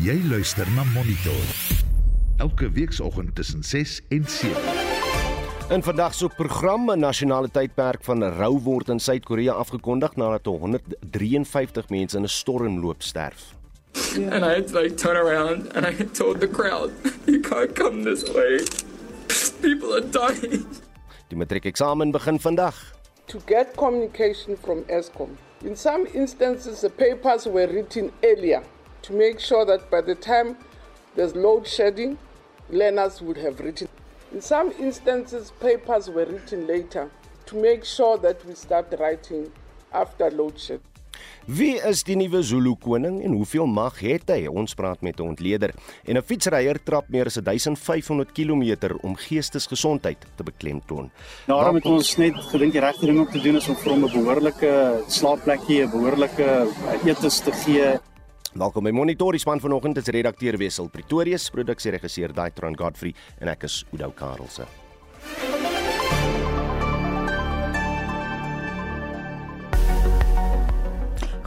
Jy luister na Monitor. Elke weekoggend tussen 6 en 7. In vandag se program 'n nasionale tydperk van rou word in Suid-Korea afgekondig nadat 153 mense in 'n stormloop sterf. And I had to like turn around and I told the crowd, you can't come this way. People are dying. Die matriekeksamen begin vandag. to get communication from ESCOM. In some instances, the papers were written earlier to make sure that by the time there's load shedding, learners would have written. In some instances, papers were written later to make sure that we start writing after load shedding. Wie is die nuwe Zulu koning en hoeveel mag het hy? Ons praat met 'n ontleder. En 'n fietsryer trap meer as 1500 km om geestesgesondheid te beklemtoon. Daarom het ons net gedink die regte ding om te doen is om vir hom 'n behoorlike slaapplekkie, 'n behoorlike eh, eetes te gee. Welkom by Monitor. Die span vanoggend is redakteur Wessel Pretorius, produksieregisseur Daitron Godfrey en ek is Oudou Karelse.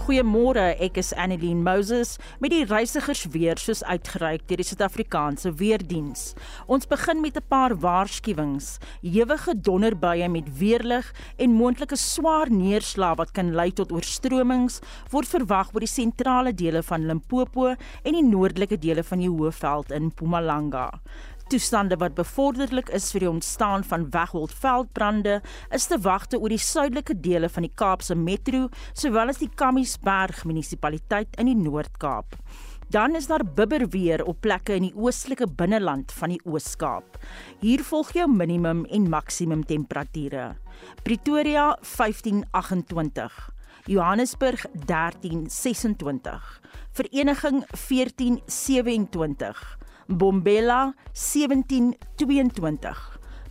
Goeiemôre, ek is Annelien Moses met die reisigers weer soos uitgereik deur die Suid-Afrikaanse Weerdiens. Ons begin met 'n paar waarskuwings. Ewige donderbuie met weerlig en moontlike swaar neerslae wat kan lei tot oorstromings word verwag oor die sentrale dele van Limpopo en die noordelike dele van die Hoëveld in Mpumalanga toestande wat bevorderlik is vir die ontstaan van wegholdveldbrande is te wagte oor die suidelike dele van die Kaapse Metro sowel as die Kamiesberg munisipaliteit in die Noord-Kaap. Dan is daar bibberweer op plekke in die oostelike binneland van die Oos-Kaap. Hier volg jou minimum en maksimum temperature. Pretoria 1528, Johannesburg 1326, Vereniging 1427, Bombela 1722,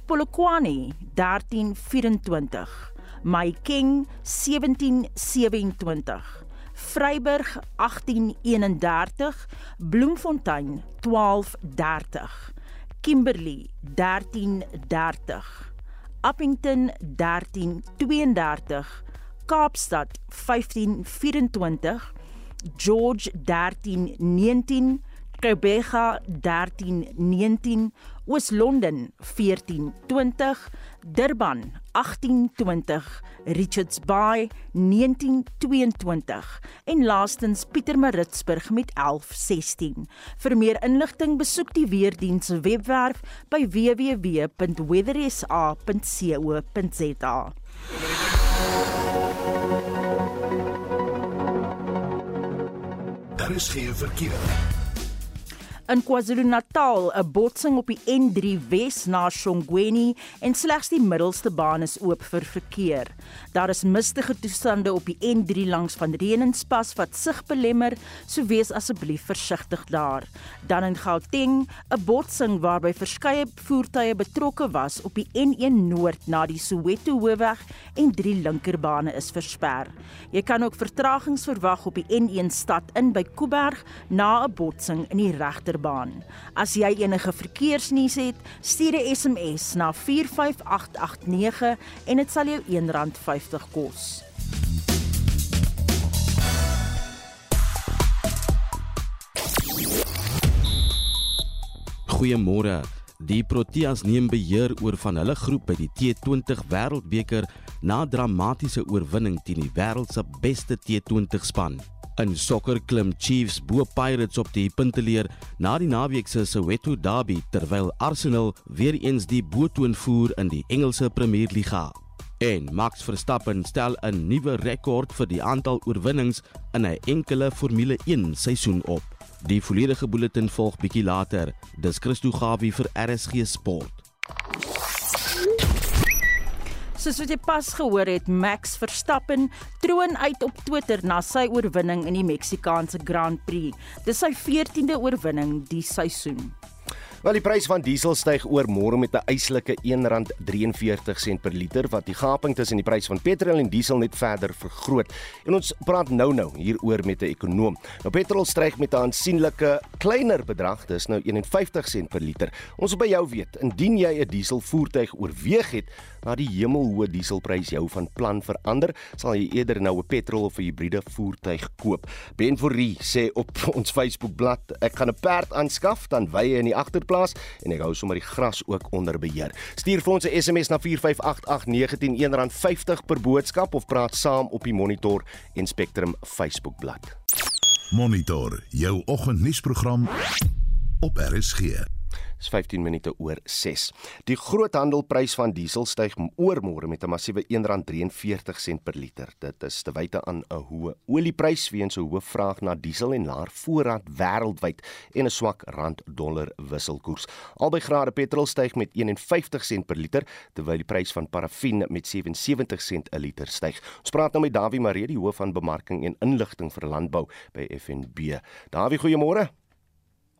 Polokwane 1324, Mahikeng 1727, Vryburg 1831, Bloemfontein 1230, Kimberley 1330, Appington 1332, Kaapstad 1524, George 1319 Kobega 1319, Oos-London 1420, Durban 1820, Richards Bay 1922 en laastens Pietermaritzburg met 1116. Vir meer inligting besoek die weerdiens se webwerf by www.weathersa.co.za. Daar is geen verkeer. In KwaZulu-Natal 'n botsing op die N3 Wes na Shongweni en slegs die middelste baan is oop vir verkeer. Daar is mistige toestande op die N3 langs van Renenspas wat sig belemmer, so wees asseblief versigtig daar. Dan in Gauteng 'n botsing waarby verskeie voertuie betrokke was op die N1 Noord na die Soweto hoofweg en drie linkerbane is versper. Jy kan ook vertragings verwag op die N1 stad in by Kuiberg na 'n botsing in die regterbaan. As jy enige verkeersnuus het, stuur 'n SMS na 45889 en dit sal jou R1.50 kos. Goeiemôre. Die Proteas neem beheer oor van hulle groep by die T20 Wêreldbeker na dramatiese oorwinning teen die wêreld se beste T20 span. In sokker klim Chiefs bo Pirates op die punteleer na die naweek se Soweto Derby terwyl Arsenal weer eens die boetoon voer in die Engelse Premierliga. En Max Verstappen stel 'n nuwe rekord vir die aantal oorwinnings in 'n enkele Formule 1 seisoen op. Die volledige bulletin volg bietjie later. Dis Christo Gawie vir RSG Sport. Soos wat jy pas gehoor het, Max Verstappen troon uit op Twitter na sy oorwinning in die Meksikaanse Grand Prix. Dis sy 14de oorwinning die seisoen. Wel die prys van diesel styg oor môre met 'n eislike R1.43 per liter wat die gaping tussen die prys van petrol en diesel net verder vergroot. En ons praat nou-nou hieroor met 'n ekonoom. Nou petrol styg met 'n aansienlike kleiner bedrag, dis nou 51 sent per liter. Ons wil by jou weet, indien jy 'n dieselvoertuig oorweeg het, na die hemelhoë dieselprys jou van plan verander, sal jy eerder nou 'n petrol of 'n hibriede voertuig koop. Ben Fourie sê op ons Facebookblad, ek gaan 'n perd aanskaf, dan wy hy in die agter plaas en ek hou sommer die gras ook onder beheer. Stuur vir ons 'n SMS na 4588919 R50 per boodskap of praat saam op die Monitor en Spectrum Facebookblad. Monitor jou oggendnuusprogram op RSG. Dis 15 minute oor 6. Die groothandelprys van diesel styg oormôre met 'n massiewe R1.43 per liter. Dit is te wyte aan 'n hoë olieprys weens 'n hoë vraag na diesel en laer voorraad wêreldwyd en 'n swak rand-dollar wisselkoers. Albei grade petrol styg met 51 sent per liter terwyl die prys van parafin met 77 sent 'n liter styg. Ons praat nou met Dawie Maree, die hoof van bemarking en inligting vir landbou by FNB. Dawie, goeiemôre.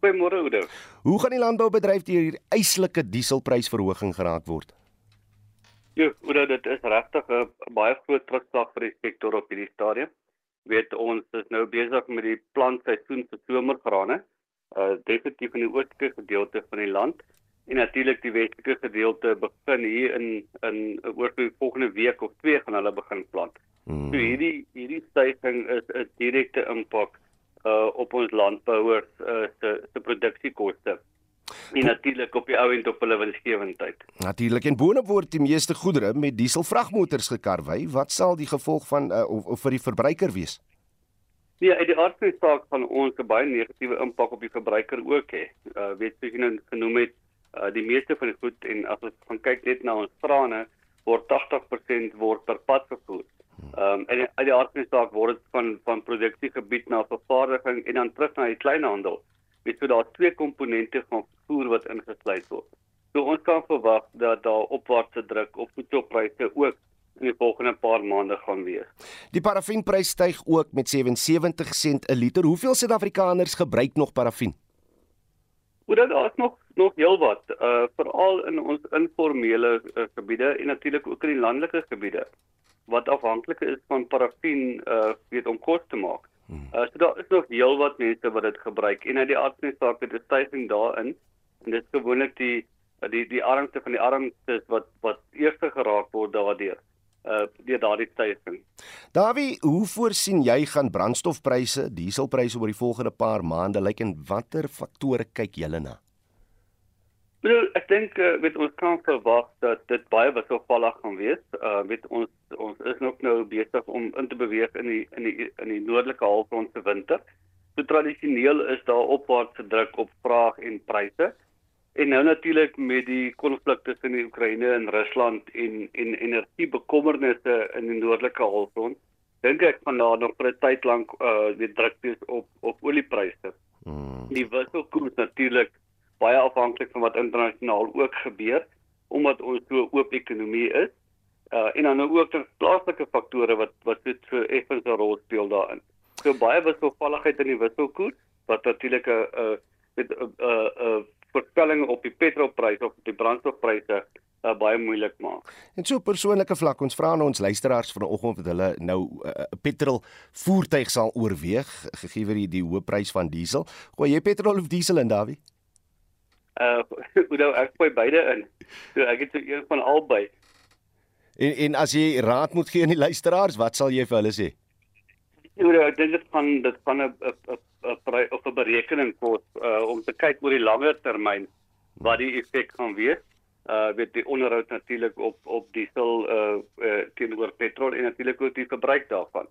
Goeiemôre Oudo. Hoe gaan die landboubedryf deur hierdie eislike dieselprysverhoging geraak word? Ja, Oudo, dit is regtig 'n baie groot terugslag vir die sektor op hierdie stadium. Weet ons is nou besig met die plantseisoen vir somergrane. Uh definitief in die oostelike gedeelte van die land en natuurlik die westelike gedeelte begin hier in in oor die volgende week of twee gaan hulle begin plant. Hmm. So hierdie hierdie stygings is 'n direkte impak uh op ons landbouers uh se se produksiekoste. En natuurlik op die ou end op hulle winsgewendheid. Natuurlik en boonop word die meeste goedere met dieselvragmotors gekarwei. Wat sal die gevolg van uh, of, of vir die verbruiker wees? Ja, uit die aard van die saak van ons 'n baie negatiewe impak op die verbruiker ook hê. Uh weet jy nou genoem het uh die meeste van die goed en as ons gaan kyk net na ons trane word 80% word per pad vervoer. Ehm um, en uit die aard van die saak word dit van van produksiegebied na vervaardiging en dan terug na die kleinhandel. Dit so daar twee komponente van voer wat ingesluit word. So ons kan verwag dat daar opwaartse druk op voedselpryse ook in die volgende paar maande gaan wees. Die parafienprys styg ook met 77 sent 'n liter. Hoeveel Suid-Afrikaners gebruik nog parafien? Oor dit daar's nog nog heelwat, uh veral in ons informele uh, gebiede en natuurlik ook in die landelike gebiede wat afhanklik is van parafin uh weet om kos te maak. Uh so daar is nog heelwat mense wat dit gebruik en uit die saak het 'n stygings daarin en dit is gewoonlik die die die armste van die armstes wat wat eers geraak word daardeur uh deur daardie stygings. Dawie, hoe voorsien jy gaan brandstofpryse, dieselpryse oor die volgende paar maande lyk en watter faktore kyk julle na? Wel, ek dink uh, weet ons kan verwag dat dit baie wisselvallig gaan wees. Uh weet ons ons is nog nou besig om in te beweeg in die in die in die noordelike halfrond se winter. So tradisioneel is daar opwaartse druk op vraag en pryse. En nou natuurlik met die konflik tussen die Oekraïne en Rusland en en energiebekommernisse in die noordelike halfrond, dink ek van daar nog vir 'n tyd lank uh weet druk wees op op oliepryse. Hmm. Die wisselkoers natuurlik baie afhanklik van wat internasionaal ook gebeur omdat ons so oop ekonomie is. Uh en dan nou ook die plaaslike faktore wat wat dit so effens 'n rol speel daarin. So baie wisselvalligheid in die wisselkoers wat natuurlik 'n 'n 'n 'n voorspelling op die petrolpryse of die brandstofpryse uh, baie moeilik maak. En so persoonlike vlak, ons vra aan ons luisteraars vanoggend of hulle nou 'n uh, petrol voertuig sal oorweeg gegee word die, die hoë prys van diesel. Gooi jy petrol of diesel in Dawie? Uh nou ek gooi beide in. So ek het so een van albei. En en as jy raad moet gee aan die luisteraars, wat sal jy vir hulle sê? Nou ek dink dit van dit van 'n 'n 'n of 'n berekening kos uh om te kyk oor die langer termyn wat die effek gaan wees. Uh weet die onderhoud natuurlik op op diesel uh, uh teenoor petrol en natuurlik ook die verbruik daarvan.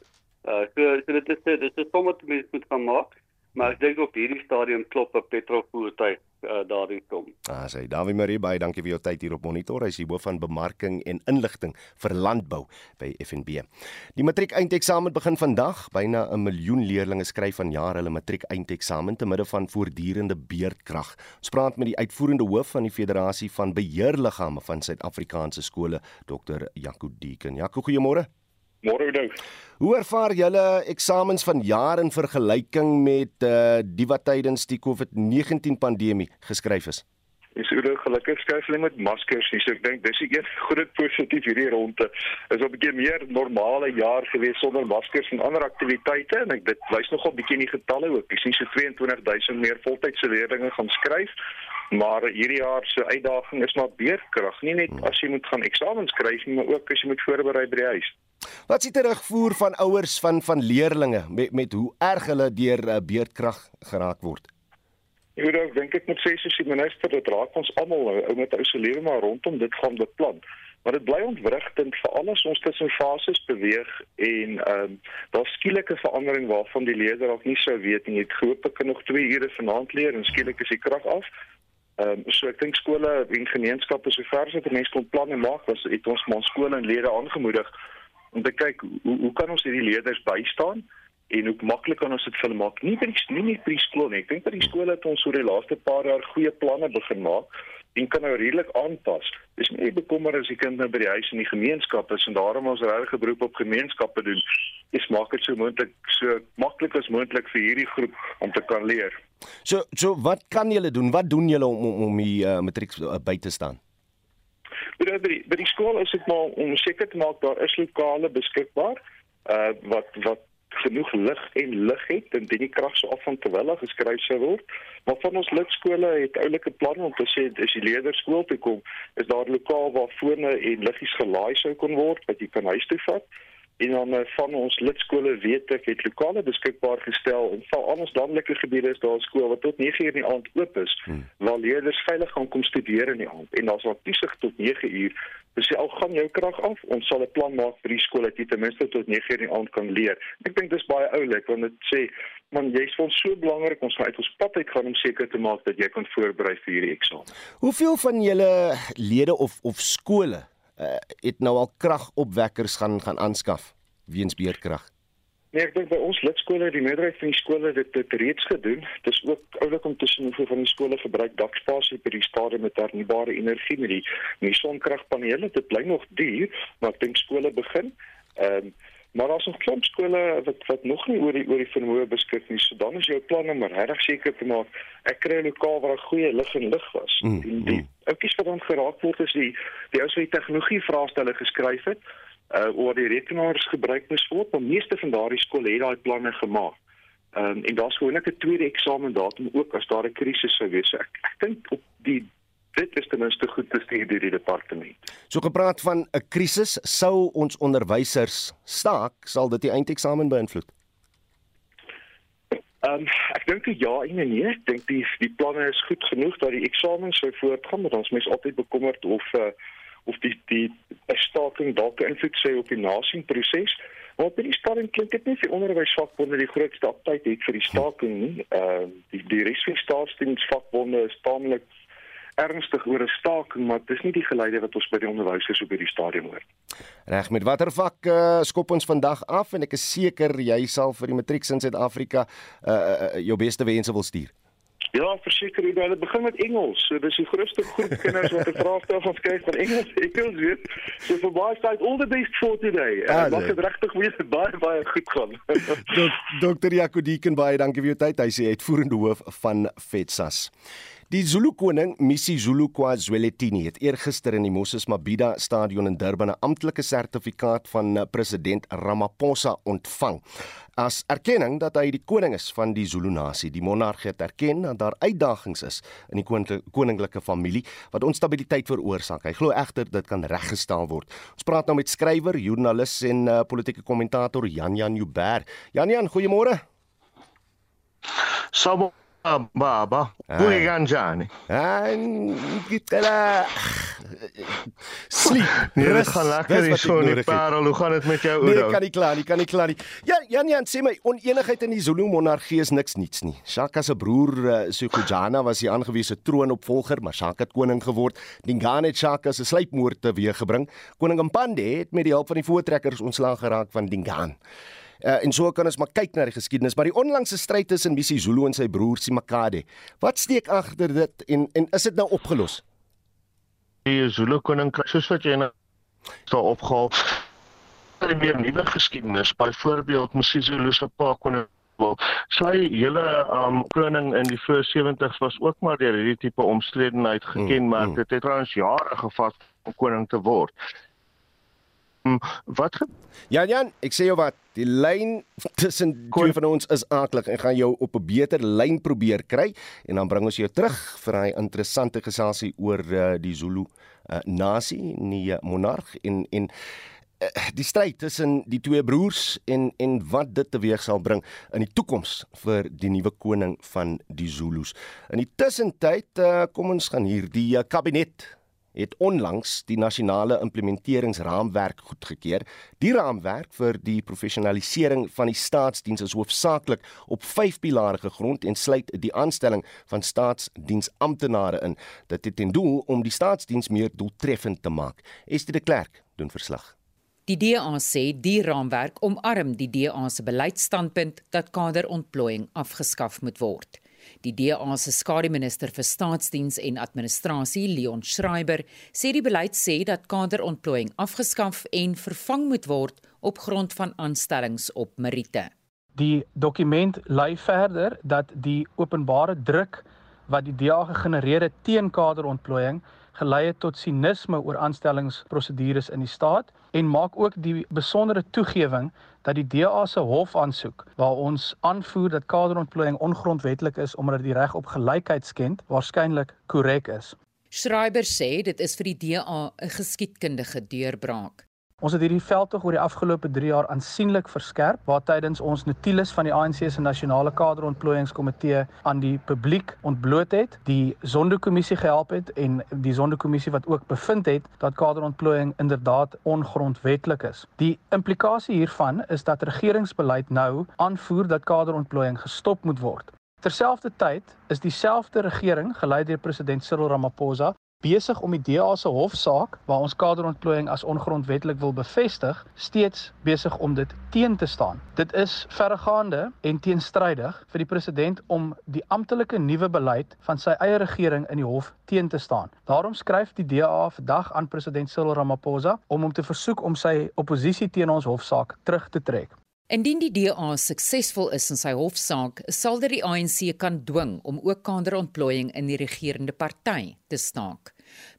Uh so so dit is dit is sommer mense moet gaan maak, maar ek dink op hierdie stadium klop 'n petrolvoertuig uh, daardie kom. Ah, sê Dawie Marie baie dankie vir jou tyd hier op Monitor. Hy is die hoof van bemarking en inligting vir landbou by FNB. Die matriek eindeksamen begin vandag. Byna 'n miljoen leerders skryf vanjaar hulle matriek eindeksamen te midde van voortdurende beerdkrag. Ons praat met die uitvoerende hoof van die Federasie van Beheerliggame van Suid-Afrikaanse skole, Dr. Jaco Deeken. Jaco, goeiemôre. Môre dink. Hoe ervaar julle eksamens van jaar in vergelyking met uh die wat tydens die COVID-19 pandemie geskryf is? En so gelukkig hulle met maskers nie. So ek dink dis die een groot positief hierdie ronde. Is 'n bietjie meer normale jaar gewees sonder maskers en ander aktiwiteite en ek dit wys nogal bietjie in die getalle ook. Ek sien so 22000 meer voltydse leerders gaan skryf. Maar hierdie jaar se uitdaging is maar beerkrag, nie net as jy moet gaan eksamens skryf nie, maar ook as jy moet voorberei by die huis. Wat is die terugvoer van ouers van van leerdlinge met met hoe erg hulle deur uh, beerdkrag geraak word? Ek weet ek dink ek moet sê soos die minister dit raak ons almal ou met ou se lewe maar rondom dit gaan beplan. Maar dit bly ontwrigtend vir alles ons tussen fases beweeg en ehm um, daar's skielike verandering waarvan die leerder dalk nie sou weet nie. Jy het gehoop ek kan nog 2 ure vanaand leer en skielik is die krag af. Ehm um, so ek dink skole en gemeenskappe sover as dit mense kon planne maak, was het ons maar skole en lede aangemoedig om te kyk hoe hoe kan ons hierdie leerders bystaan? en hoe maklik kan ons dit vir hulle maak? Nie by die nie net by die skool nie. Ek dink by die skole het ons oor die laaste paar jaar goeie planne begin maak en kan nou redelik aanpas. Dis nie bekommer as die kind nou by die huis in die gemeenskap is en daarom ons regtig beroep op gemeenskappe doen. Dis maak dit so moontlik so maklik as moontlik vir hierdie groep om te kan leer. So so wat kan julle doen? Wat doen julle om om, om die uh, matriek uh, by te staan? By die, by die skool is dit maar om seker te maak daar is lokale beskikbaar uh wat wat genoeg lig en lig het en dit die krag so af van terwyl hy geskryf sou word. Maar van ons lidskole het oulike planne om te sê as die leerders skool toe kom, is daar lokaal waar fone en liggies gelaai sou kon word wat jy kan huis toe vat. En dan van ons lidskole weet ek het lokale beskikbaar gestel en val aan ons landelike gebiede is daar 'n skool wat tot 9:00 in die aand oop is hmm. waar leerders veilig gaan kom studeer in die aand en daar's ook toesig tot 9:00 Dis al gaan jou krag af, ons sal 'n plan maak vir die skool dat jy ten minste tot 9:00 in die aand kan leer. Ek dink dis baie oulik want dit sê man jy's vir ons so belangrik ons gaan uit ons pad uit gaan om seker te maak dat jy kan voorberei vir hierdie eksamen. Hoeveel van julle lede of of skole uh, het nou al kragopwekkers gaan gaan aanskaf weens beerdkrag? Nee, ek dink by ons lidskole, die meerderheid van die skole het dit reeds gedoen. Dit is ook oulik om te sien hoeveel van die skole gebruik dakspasie by die stadium met hernubare energie met die, die sonkragpanele. Dit bly nog duur, maar ek dink skole begin. Ehm um, maar daar's nog klomp skole wat wat nog nie oor die oor die vermoë beskik nie. So dan is jou plan om regtig seker te maak ek kry 'n lokaal waar goeie lig en lig was. Mm, die die mm. ouetjies wat dan geraak word is die die ou se tegnologie vraestelle geskryf het uh oor die rekenaars gebruik moes word, maar meeste van daardie skole het daai planne gemaak. Um, en daar's gewoonlik 'n tweede eksamen datum ook as daar 'n krisis sou wees. So ek ek dink op die dit is ten minste goed te stuur deur die departement. So gepraat van 'n krisis, sou ons onderwysers staak, sal dit die eindeksamen beïnvloed? Ehm um, ek dink ja en nee, ek dink die die planne is goed genoeg dat die eksamen sou voortgaan, maar ons mens altyd bekommerd of uh of die die staking dalk invloed sê op die nasingsproses. Maar op die stadium klink dit nie vir onderwysvakbonde die grootste aptyd het vir die staking nie. Ehm uh, die die regsvakbonde is taamlik ernstig oor 'n staking, maar dis nie die geleide wat ons by die onderwysers op hierdie stadium hoor. Reg, met watter vak uh, skop ons vandag af en ek is seker jy sal vir die matriek in Suid-Afrika uh, uh, jou beste wense wil stuur. Ja, verseker jy, hulle begin met Engels. So dis die grootste groep kinders wat 'n vraestel van skryf van Engels. Engels weet. So vir baie tyd all the best for today. Ah, Wat het regtig weer baie baie goed gaan. Dr. Jaco Deeken baie dankie vir jou tyd. Hy sê hy het voerende hoof van FETSAS. Die Zulu koning Misi Zulu KwaZulu-Natal het eergister in die Moses Mabhida Stadion in Durban 'n amptelike sertifikaat van eh, president Ramaphosa ontvang as erkenning dat hy die koning is van die Zulu nasie. Die monarg het erken dat daar uitdagings is in die koninklike familie wat onstabiliteit veroorsaak. Hy glo egter dit kan reggestel word. Ons praat nou met skrywer, joernalis en uh, politieke kommentator Jan Jan Jubber. Jan Jan, goeiemôre. Baba kuye kanjani hayi ngicela sleep nee, rus gaan lekker hier so in die parel hoe gaan dit met jou oudo nee kan nie klaar nie kan nie klaar nie. Ja Jan Jan sê my onenigheid in die Zulu monargie is niks niets nie. Shaka se broer uh, Sugujana was die aangewese troonopvolger maar Shaka het koning geword. Dingane Shaka se sluipmoord teweeggebring. Koning Mpande het met die hulp van die voortrekkers ontslaag geraak van Dingane Uh, en so kan ons maar kyk na die geskiedenis, maar die onlangse stryd tussen Misi Zulu en sy broer Simakade. Wat steek agter dit en en is dit nou opgelos? Die Zulu koninkryk soos wat jy nou daar opgehaal. 'n meer nuwe geskiedenis, byvoorbeeld Misi Zulu se pa Wel, sy hele um koning in die voor 70s was ook maar deur hierdie tipe omstredenheid geken, mm, maar mm. dit het trouens jare gevat om koning te word. Um, wat ge Jan Jan, ek sê jou wat, die lyn tussen twee van ons is aaklig en gaan jou op 'n beter lyn probeer kry en dan bring ons jou terug vir 'n interessante geselsie oor uh, die Zulu uh, nasie, nie uh, monarg en en Eh, die stryd tussen die twee broers en en wat dit teweeg sal bring in die toekoms vir die nuwe koning van die Zulus. In die tussentyd uh, kom ons gaan hier die uh, kabinet het onlangs die nasionale implementeringsraamwerk goedgekeur. Die raamwerk vir die professionalisering van die staatsdiens is hoofsaaklik op vyf pilare gegrond en sluit die aanstelling van staatsdiensamptenare in. Dit het ten doel om die staatsdiens meer doeltreffend te maak. Esther de Klerk doen verslag. Die DA sê die raamwerk omarm die DA se beleidsstandpunt dat kaderontplooiing afgeskaf moet word. Die DA se skademinister vir staatsdiens en administrasie, Leon Schreiber, sê die beleid sê dat kaderontplooiing afgeskaf en vervang moet word op grond van aanstellings op meriete. Die dokument lei verder dat die openbare druk wat die DA gegenereer het teen kaderontplooiing gelei het tot sinisme oor aanstellingsprosedures in die staat en maak ook die besondere toegewing dat die DA se hof aansoek waar ons aanvoer dat kaderontplooiing ongrondwettig is omdat die reg op gelykheid skend waarskynlik korrek is. Schreiber sê dit is vir die DA 'n geskiedkundige deurbraak. Ons het hierdie veldtog oor die afgelope 3 jaar aansienlik verskerp waar tydens ons notules van die ANC se nasionale kaderontplooiingskomitee aan die publiek ontbloot het, die Zondo-kommissie gehelp het en die Zondo-kommissie wat ook bevind het dat kaderontplooiing inderdaad ongrondwettig is. Die implikasie hiervan is dat regeringsbeleid nou aanvoer dat kaderontplooiing gestop moet word. Terselfdertyd is dieselfde regering gelei deur president Cyril Ramaphosa besig om die DA se hofsaak waar ons kaderontplooiing as ongrondwettig wil bevestig, steeds besig om dit teen te staan. Dit is verregaande en teenstrydig vir die president om die amptelike nuwe beleid van sy eie regering in die hof teen te staan. Daarom skryf die DA vandag aan president Cyril Ramaphosa om hom te versoek om sy oppositie teen ons hofsaak terug te trek. Indien die DA suksesvol is in sy hofsaak, sal dit die ANC kan dwing om ook kaderontplooiing in die regerende party te staak.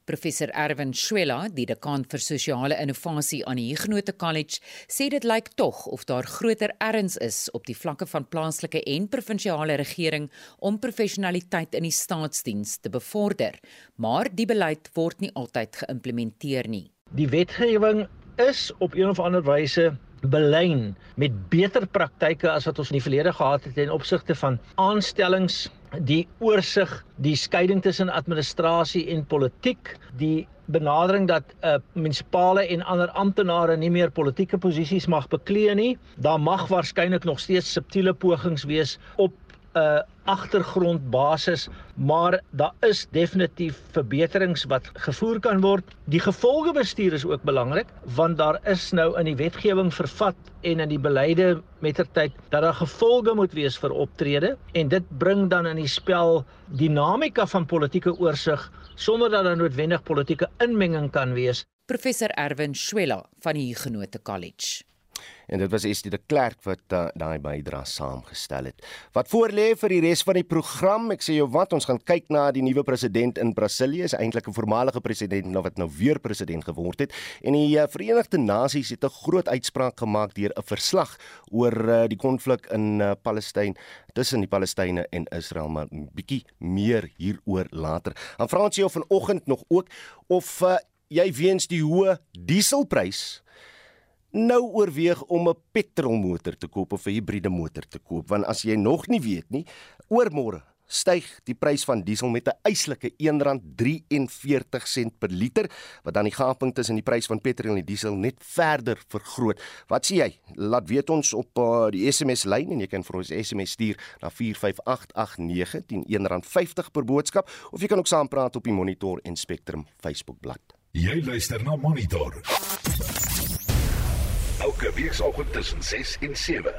Professor Erwin Schwella, die dekaan vir sosiale innovasie aan die Huguenot College, sê dit lyk tog of daar groter erns is op die vlakke van plaaslike en provinsiale regering om professionaliteit in die staatsdiens te bevorder, maar die beleid word nie altyd geïmplementeer nie. Die wetgewing is op een of ander wyse belyn met beter praktyke as wat ons in die verlede gehad het ten opsigte van aanstellings, die oorsig, die skeiding tussen administrasie en politiek, die benadering dat uh, munisipale en ander amptenare nie meer politieke posisies mag beklee nie. Daar mag waarskynlik nog steeds subtiele pogings wees op 'n agtergrondbasis, maar daar is definitief verbeterings wat gevoer kan word. Die gevolgebestuur is ook belangrik want daar is nou in die wetgewing vervat en in die beleide mettertyd dat daar gevolge moet wees vir optrede en dit bring dan in die spel dinamika van politieke oorsig sonder dat daar noodwendig politieke inmenging kan wees. Professor Erwin Schwella van die Huguenot College en dit was Estie de Klerk wat uh, daai bydra saamgestel het. Wat voorlê vir die res van die program? Ek sê jou wat, ons gaan kyk na die nuwe president in Brasilië, is eintlik 'n voormalige president nou wat nou weer president geword het. En die uh, Verenigde Nasies het 'n groot uitspraak gemaak deur 'n verslag oor uh, die konflik in uh, Palestynë tussen die Palestynë en Israel, maar 'n bietjie meer hieroor later. Dan vra ons jou vanoggend nog ook of uh, jy weens die hoë dieselprys nou oorweeg om 'n petrolmotor te koop of 'n hibriede motor te koop want as jy nog nie weet nie oormôre styg die prys van diesel met 'n eislike R1.43 per liter wat dan die gaping tussen die prys van petrol en diesel net verder vergroot. Wat sê jy? Laat weet ons op uh, die SMS lyn en jy kan vir ons SMS stuur na 45889 teen R1.50 per boodskap of jy kan ook saampraat op die Monitor en Spectrum Facebook bladsy. Jy luister na Monitor elke weekoggend tussen 6 en 7.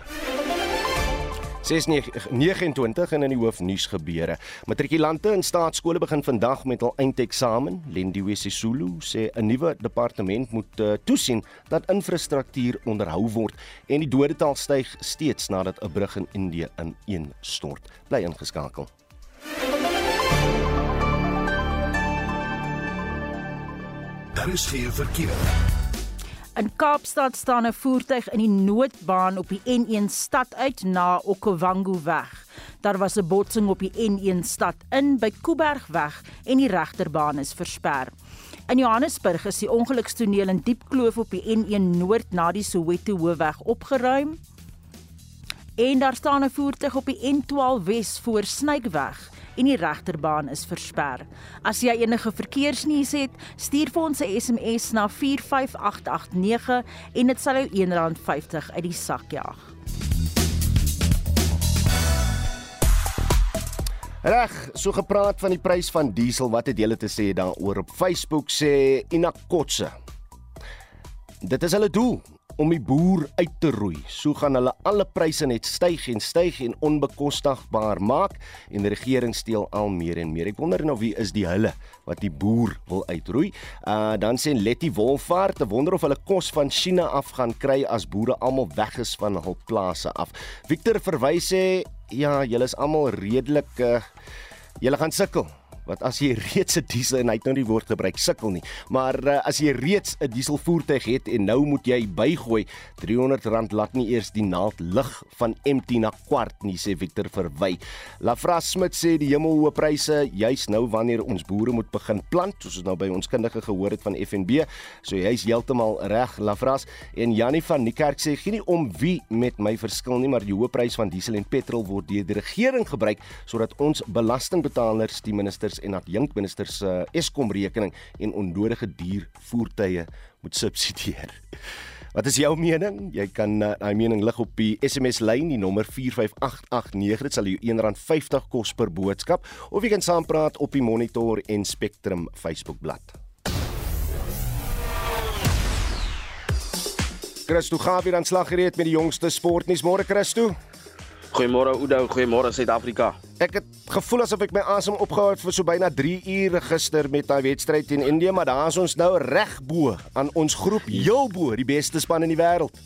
629 en in die hoofnuus gebeure. Matrikulante in staatskole begin vandag met hul eindeksamen. Lendiwe Sisulu sê 'n nuwe departement moet uh, toesien dat infrastruktuur onderhou word en die dodetal styg steeds nadat 'n brug in Indië ineenstort. Bly ingeskakel. Daar is geen verkeer. In Kaapstad staan 'n voertuig in die noodbaan op die N1 stad uit na Okavango weg. Daar was 'n botsing op die N1 stad in by Kuibergweg en die regterbaan is versper. In Johannesburg is die ongelukstoneel in Diepkloof op die N1 noord na die Soweto hoofweg opgeruim. En daar staan 'n voertuig op die N12 Wes voor Snykweg en die regterbaan is versper. As jy enige verkeersnuus het, stuur vir ons 'n SMS na 45889 en dit sal jou R1.50 uit die sak jaag. Reg, so gepraat van die prys van diesel, wat het julle te sê daaroor op Facebook sê Inakotse. Dit is hulle doel om die boer uit te roei. So gaan hulle alle pryse net styg en styg en onbekostigbaar maak en die regering steel al meer en meer. Ek wonder nou wie is die hulle wat die boer wil uitroei. Uh dan sê Letty Wolfhard, te wonder of hulle kos van China af gaan kry as boere almal weg is van hul plase af. Victor verwys sê ja, julle is almal redelik uh julle gaan sukkel wat as jy reeds 'n diesel en hy het nou nie woord gebruik sukkel nie, maar uh, as jy reeds 'n dieselvoertuig het en nou moet jy bygooi R300 laat nie eers die naald lig van empty na kwart nie sê Victor verwy. Lafra Smit sê die hemelhoë pryse juis nou wanneer ons boere moet begin plant, soos ons nou by ons kundige gehoor het van FNB. So jy's heeltemal reg Lafras en Jannie van Niekerk sê geen nie om wie met my verskil nie, maar die hoë prys van diesel en petrol word deur die regering gebruik sodat ons belastingbetalers die minister ministers en adjunkministers se uh, Eskom rekening en onnodige duur voertuie moet subsidieer. Wat is jou mening? Jy kan uh, daai uh, mening lig op die SMS lyn, die nommer 45889. Dit sal jou R1.50 kos per boodskap of jy kan saampraat op die Monitor en Spectrum Facebook bladsy. Christo Gawie dan slag gereed met die jongste sportnuus. Môre Christo. Goeiemôre Oudo, goeiemôre Suid-Afrika. Ek het gevoel asof ek my asem opgehou het vir so byna 3 ure gister met daai wedstryd teen Indië, maar daar is ons nou reg bo aan ons groep, heel bo, die beste span in die wêreld.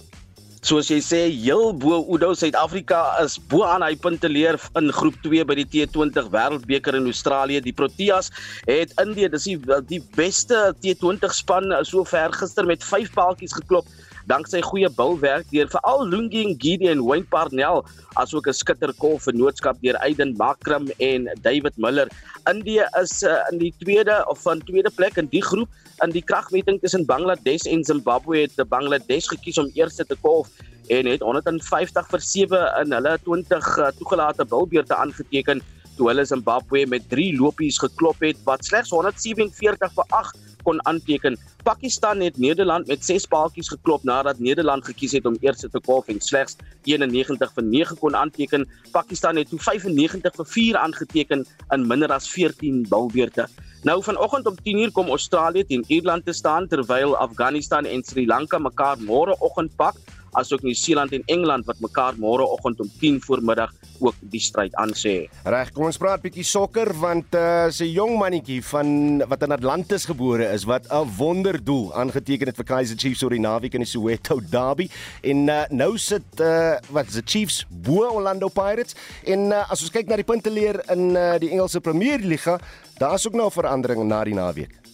Soos jy sê, heel bo Oudo, Suid-Afrika is bo aan hy punte leer in groep 2 by die T20 Wêreldbeker in Australië. Die Proteas het Indië, dis die, die beste T20 span sover gister met 5 paaltjies geklop danksy goeie bulwerk deur veral Lungi Ngidi en Wayne Parnell asook 'n skitterkol vennootskap deur Aiden Makram en David Miller. Indië is uh, in die tweede of van tweede plek in die groep in die kragmeting tussen Bangladesh en Zimbabwe het Bangladesh gekies om eerste te kolf en het 150 vir 7 in hulle 20 uh, toegelate bilbeerte aangeteken toe hulle Zimbabwe met 3 lopies geklop het wat slegs 147 vir 8 kon aanteken. Pakistan het Nederland met 6 paaltjies geklop nadat Nederland gekies het om eerste te kwal en slegs 91 vir 9 kon aanteken. Pakistan het toe 95 vir 4 aangeteken in minder as 14 bilbeerte. Nou vanoggend om 10:00 kom Australië teen Ierland te staan terwyl Afghanistan en Sri Lanka mekaar môreoggend pak asook Nieu-Seeland en Engeland wat mekaar môreoggend om 10 voormiddag ook die stryd aan sê. Reg, kom ons praat bietjie sokker want uh se jong mannetjie van wat in Atlantis gebore is wat 'n wonderdoel aangeteken het vir Kaizer Chiefs oor die naweek in die Soweto Derby en uh, nou sit uh wat is die Chiefs bo Orlando Pirates en uh, as ons kyk na die punte leer in uh, die Engelse Premier Liga, daar's ook nou veranderinge na die naweek.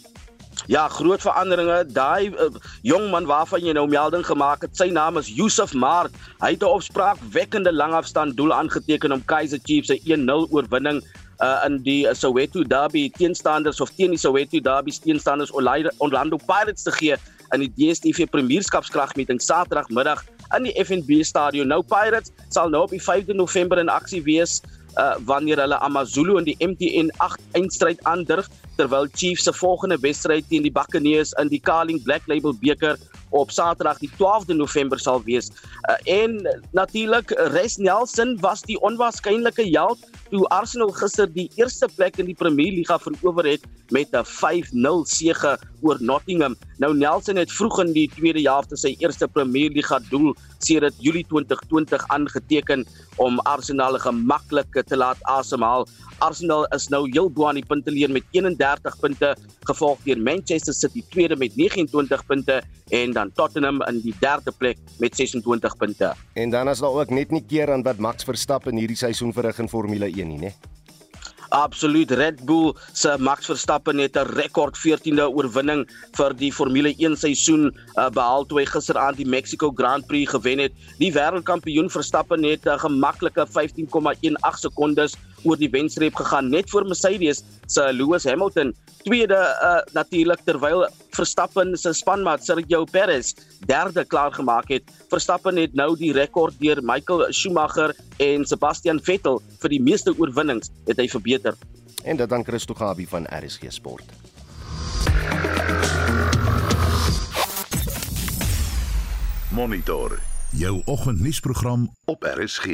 Ja, groot veranderinge. Daai uh, jong man waarvan jy nou melding gemaak het, sy naam is Yusuf Maart. Hy het 'n opspraakwekkende langafstand doel aangeteken om Kaizer Chiefs se 1-0 oorwinning uh, in die Soweto Derby teenstanders of teen die Soweto Derby teenstanders Orlando Pirates te gee in die DStv Premierskapskragmeting Saterdagmiddag in die FNB Stadion. Nou Pirates sal nou op die 5de November in aksie wees uh, wanneer hulle AmaZulu in die MTN 8 eindstryd aandurf terwyl Chiefs se volgende wedstryd teen die Buccaneers in die Carling Black Label beker op Saterdag die 12de November sal wees. Uh, en natuurlik Res Nelson was die onwaarskynlike held toe Arsenal gister die eerste plek in die Premier Liga verower het met 'n 5-0 sege oor Nottingham. Nou Nelson het vroeg in die tweede helfte sy eerste Premier Liga doel sedert Julie 2020 aangeteken om Arsenal gemaklik te laat asemhaal. Arsenal is nou heel bo aan die punteleer met 31 punte, gevolg deur Manchester City tweede met 29 punte en dan Tottenham in die derde plek met 26 punte. En dan is daar ook net nie keer aan wat Max Verstappen hierdie seisoen verrig in Formule 1 nie, né? Absoluut Red Bull se Max Verstappen het 'n rekord 14de oorwinning vir die Formule 1 seisoen uh, behaal toe hy gisteraand die Mexico Grand Prix gewen het. Die wêreldkampioen Verstappen het 'n gemaklike 15,18 sekondes oor die wenstreep gegaan net voor Mercedes se Lewis Hamilton tweede uh, natuurlik terwyl Verstappen se spanmaat Sergio Perez derde klaar gemaak het. Verstappen het nou die rekord deur Michael Schumacher en Sebastian Vettel vir die meeste oorwinnings het hy verbeter. En dit dan Christo Gabi van RSG Sport. Monitor jou oggendnuusprogram op RSG.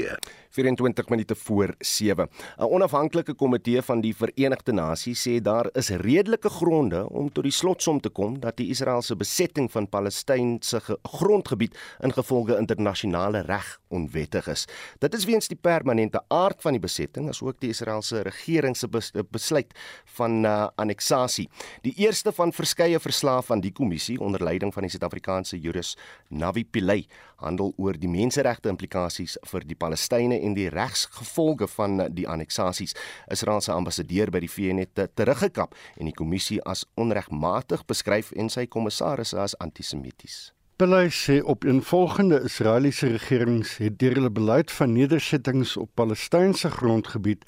24 minute voor 7. 'n Onafhanklike komitee van die Verenigde Nasies sê daar is redelike gronde om tot die slotsom te kom dat die Israeliese besetting van Palestynse grondgebied ingevolge internasionale reg onwettig is. Dit is weens die permanente aard van die besetting asook die Israeliese regering se besluit van uh, anneksasie. Die eerste van verskeie verslae van die kommissie onder leiding van die Suid-Afrikaanse jurist Navi Pillay handel oor die menseregte implikasies vir die Palestynë en die regsgevolge van die anneksasies. Israel se ambassadeur by die VN het teruggekap en die kommissie as onregmatig beskryf en sy kommissarisse as antisemities. Pillay sê op 'n volgende Israeliese regerings het deur hulle beleid van nedersettings op Palestynse grondgebied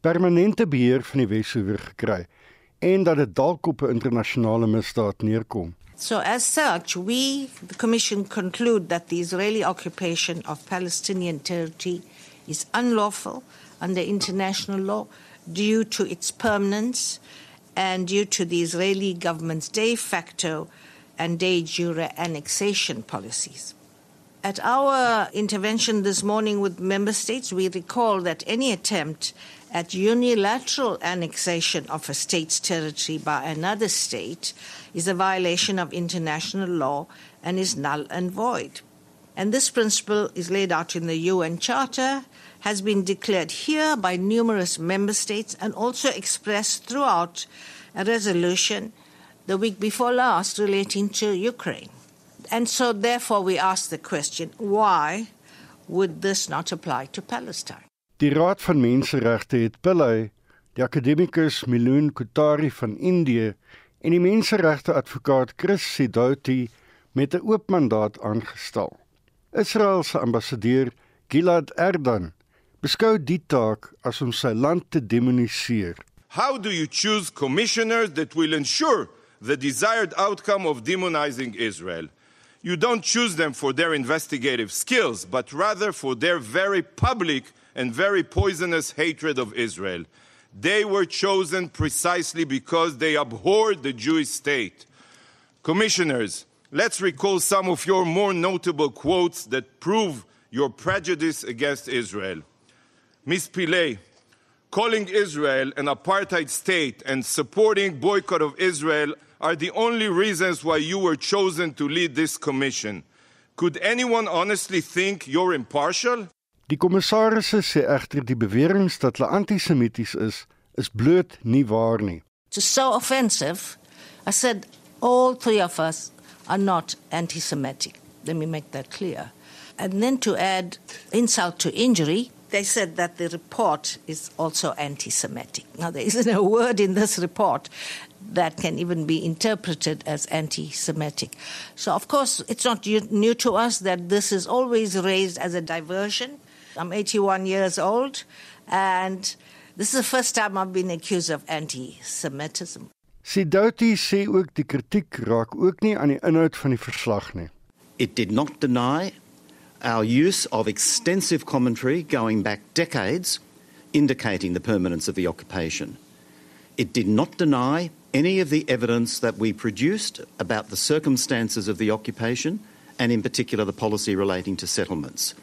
permanente beheer van die Wes-Oewer gekry en dat dit dalk op 'n internasionale misdaad neerkom. So, as such, we, the Commission, conclude that the Israeli occupation of Palestinian territory is unlawful under international law due to its permanence and due to the Israeli government's de facto and de jure annexation policies. At our intervention this morning with member states, we recall that any attempt at unilateral annexation of a state's territory by another state is a violation of international law and is null and void. And this principle is laid out in the UN Charter, has been declared here by numerous member states, and also expressed throughout a resolution the week before last relating to Ukraine. And so, therefore, we ask the question why would this not apply to Palestine? Die Raad van Menseregte het Pillay, die akademikus Milun Kutari van Indië en die menseregte advokaat Chris Sidoti met 'n oop mandaat aangestel. Israel se ambassadeur Gilad Erdan beskou die taak as om sy land te demoniseer. How do you choose commissioners that will ensure the desired outcome of demonizing Israel? You don't choose them for their investigative skills, but rather for their very public and very poisonous hatred of Israel. They were chosen precisely because they abhorred the Jewish state. Commissioners, let's recall some of your more notable quotes that prove your prejudice against Israel. Ms. Pillay, calling Israel an apartheid state and supporting boycott of Israel are the only reasons why you were chosen to lead this commission. Could anyone honestly think you're impartial? Die kommissarisse sê egter die beweringe dat hulle antisemities is, is bloot nie waar nie. It's so offensive. I said all three of us are not anti-Semitic. Let me make that clear. And then to add insult to injury, they said that the report is also anti-Semitic. Now there isn't a word in this report that can even be interpreted as anti Semitic. So, of course, it's not new to us that this is always raised as a diversion I'm 81 years old, and this is the first time I've been accused of anti-Semitism. Sidoti sê ook die kritiek raak ook nie aan die inhoud van die verslag nie. It did not deny our use of extensive commentary going back decades indicating the permanence of the occupation. It did not deny any of the evidence that we produced about the circumstances of the occupation and, in particular, the policy relating to settlements.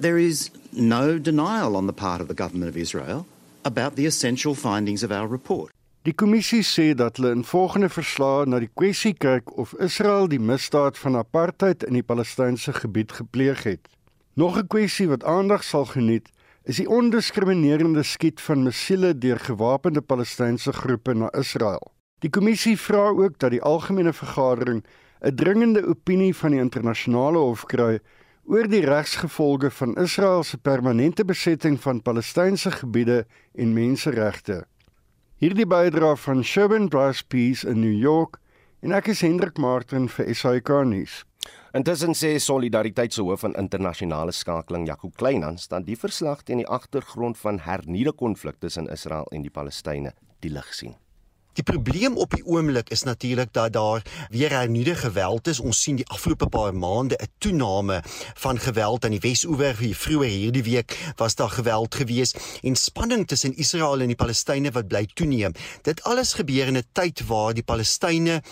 There is no denial on the part of the government of Israel about the essential findings of our report. Die kommissie sê dat hulle in volgende verslae na die kwessie kyk of Israel die misdaad van apartheid in die Palestynse gebied gepleeg het. Nog 'n kwessie wat aandag sal geniet, is die ondiskriminerende skiet van missiele deur gewapende Palestynse groepe na Israel. Die kommissie vra ook dat die algemene vergadering 'n dringende opinie van die internasionale hof kry oor die regsgevolge van Israel se permanente besetting van Palestynse gebiede en menseregte. Hierdie bydra van Sherwin Bryce Peace in New York en ek is Hendrik Martin vir SAK nuus. Intussen sê Solidariteit se hoof van internasionale skakeling, Jaco Kleinhans, dat die verslag teen die agtergrond van hernieude konflik tussen Israel en die Palestynë die lig sien. Die probleem op die oomblik is natuurlik dat daar weer hernieude geweld is. Ons sien die afgelope paar maande 'n toename van geweld aan die Wes-oewer. Vroeër hierdie week was daar geweld gewees en spanning tussen Israel en die Palestynë wat bly toeneem. Dit alles gebeur in 'n tyd waar die Palestynë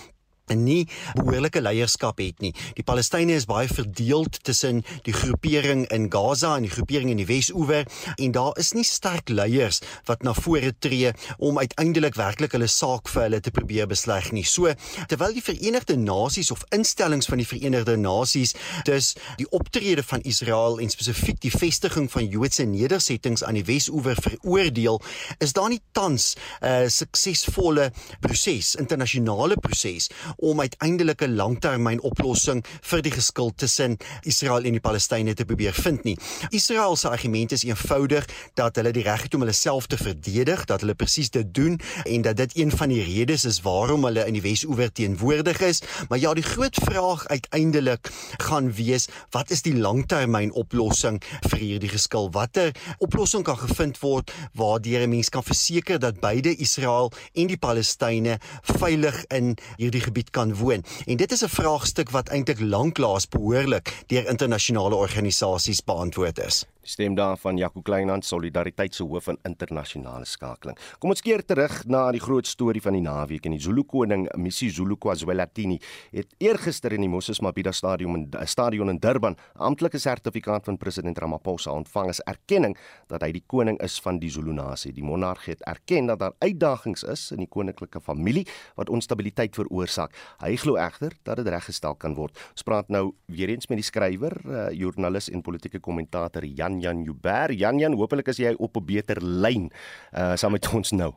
nie behoorlike leierskap het nie. Die Palestynë is baie verdeeld tussen die groepering in Gaza en die groepering in die Wes-oewer en daar is nie sterk leiers wat na vore tree om uiteindelik werklik hulle saak vir hulle te probeer besleg nie. So terwyl die Verenigde Nasies of instellings van die Verenigde Nasies dus die optrede van Israel en spesifiek die vestiging van Joodse nedersettings aan die Wes-oewer veroordeel, is daar nie tans 'n uh, suksesvolle proses, internasionale proses om uiteindelik 'n langtermyn oplossing vir die geskil tussen Israel en die Palestynë te probeer vind nie. Israel se argument is eenvoudig dat hulle die reg het om hulle self te verdedig, dat hulle presies dit doen en dat dit een van die redes is waarom hulle in die Wes-oewer teenwoordig is. Maar ja, die groot vraag uiteindelik gaan wees, wat is die langtermyn oplossing vir hierdie geskil? Watter oplossing kan gevind word waardeur 'n mens kan verseker dat beide Israel en die Palestynë veilig in hierdie gebied gebied kan woon. En dit is 'n vraagstuk wat eintlik lanklaas behoorlik deur internasionale organisasies beantwoord is. Stem daarvan Jaco Kleinhand Solidariteit se hoof van internasionale skakeling. Kom ons keer terug na die groot storie van die naweek en die Zulu koning Misi Zulu KwaZulu-Natal het eergister in die Moses Mabhida stadion in stadion in Durban amptelike sertifikaat van president Ramaphosa ontvang as erkenning dat hy die koning is van die Zulu nasie. Die monarg het erken dat daar uitdagings is in die koninklike familie wat onstabiliteit veroorsaak. Hy glo egter dat dit reggestel kan word. Ons praat nou weer eens met die skrywer, uh, joernalis en politieke kommentator Jan Jan Joubert. Jan Jan, hopelik is jy op 'n beter lyn uh saam met ons nou.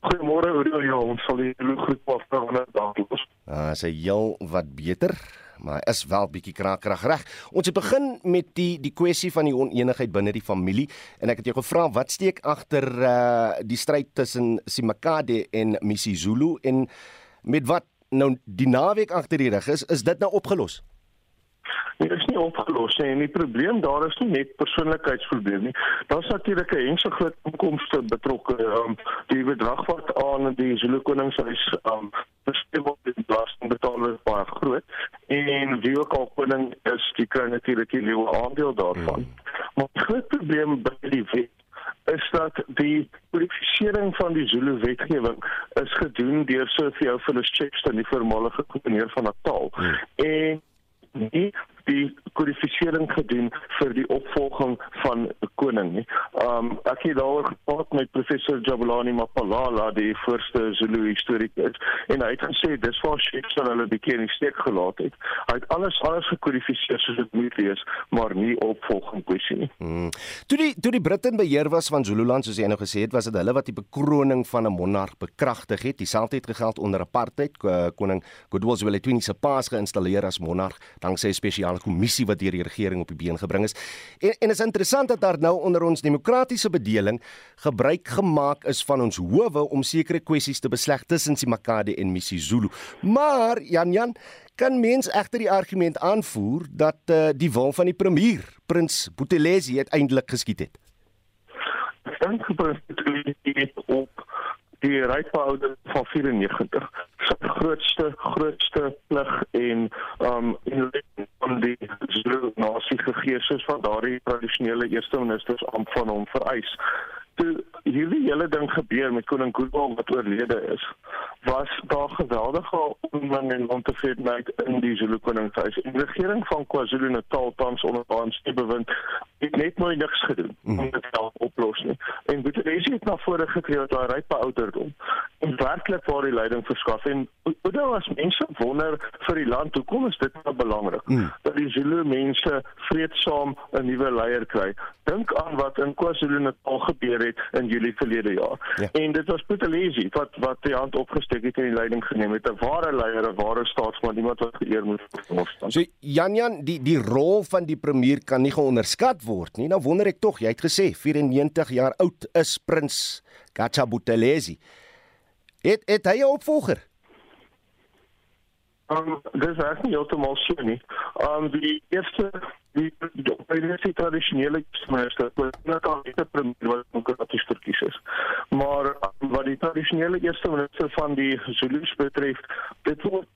Goeiemôre, hoe ja, ons sal die groep afstaan dan los. Uh sy heel wat beter maar is wel bietjie krakrag reg. Ons het begin met die die kwessie van die oneenigheid binne die familie en ek het jou gevra wat steek agter uh die stryd tussen Simakade en Misizulu en met wat nou die naweek agter die rug is, is dit nou opgelos? Dit is nie opgelos nie en die probleem daar is nie net persoonlikheidsprobleem nie. Daar's natuurlik 'n ense groot inkomste betrokke. Um, die bedrag wat aan die Zulu koningshuis um bestem word in belasting betaal is baie groot en wie ook al koning is, die kry natuurlik 'n nuwe aandeel daarvan. Hmm. Maar die groot probleem by die wet is dat die kodifisering van die Zulu wetgewing is gedoen deur Sofia Phyllis Chepstein, die voormalige gouverneur van Natal. Hmm. En nie die kodifisering gedoen vir die opvolging van koning nie. Um ek het daaroor gepraat met professor Jabulani Mapalala, die voorste Zulu historikus, en hy het gesê dis waar Shakes van hulle die keer in steek gelaat het. Hy het alles alles gekodifiseer soos dit moet wees, maar nie opvolging kwessie nie. Hmm. Toe die toe die Britte beheer was van Zululand soos jy nou gesê het, was dit hulle wat die bekroning van 'n monarg bekragtig het. Dieselfde het gegeld onder apartheid. Koning Goodwill Zwelithini se paas geïnstalleer as monarg danksy 'n spesiale spesiale kommissie wat deur die regering op die been gebring is. En en is interessant dat daar nou onder ons demokratiese bedeling gebruik gemaak is van ons howe om sekere kwessies te besleg tussen Simakade en Misizulu. Maar Jan Jan kan mens egter die argument aanvoer dat uh, die wil van die premier, Prins Buthelezi uiteindelik geskied het. Ek dink Prins Buthelezi het op die rypouder van 94 se grootste grootste plig en um en van die nasie gegee soos van daardie tradisionele eerste ministers aan van hom vereis. Toe hierdie hele ding gebeur met koning Goodwill wat oorlede is, was daar geweldige onmin en ontevredenheid in die Zulu koningshuis. En die regering van KwaZulu-Natal tans onder ANC bewind het net nooit niks gedoen om dit te oplos nie. En Buthelezi het na vore getree met daai rype ouderdom werklik waar die leiding verskaf en nou as mense wonder vir die land hoekom is dit nou belangrik mm. dat die Zulu mense vreedsaam 'n nuwe leier kry. Dink aan wat in KwaZulu-Natal gebeur het in Julie verlede jaar. Ja. En dit was Buthelezi wat wat die hand opgesteek het en die leiding geneem het. 'n Ware leier, 'n ware staatsman, iemand wat geëer moet word. So Jan Jan, die die rol van die premier kan nie geonderskat word nie. Nou wonder ek tog, jy het gesê 94 jaar oud is prins Gacha Buthelezi. Het het hy 'n opvolger? Um, dis reg nie heeltemal so nie. Um die eerste die die tradisionele minister was net al die premier wat demokraties verkies is. Maar um, wat die tradisionele eerste minister van die Zulus betref, dit word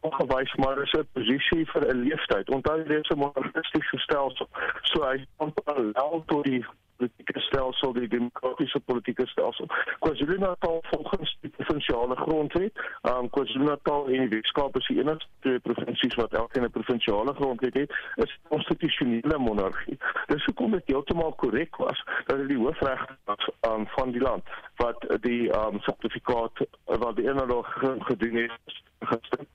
aangewys maar is 'n posisie vir 'n leeftyd. Onthou dit is 'n monarchistiese stelsel. So hy kom parallel tot die politieke stelsel, die demokratiese politieke stelsel. KwaZulu-Natal volgens die provinsiale grondwet, um KwaZulu-Natal en die Weskaap is die enigste twee provinsies wat elkeen 'n provinsiale grondwet het, is konstitusionele monargie. Dis hoekom dit heeltemal korrek was dat dit die hoofregter was um, van die land wat die um sertifikaat wat die eendag gedoen het gister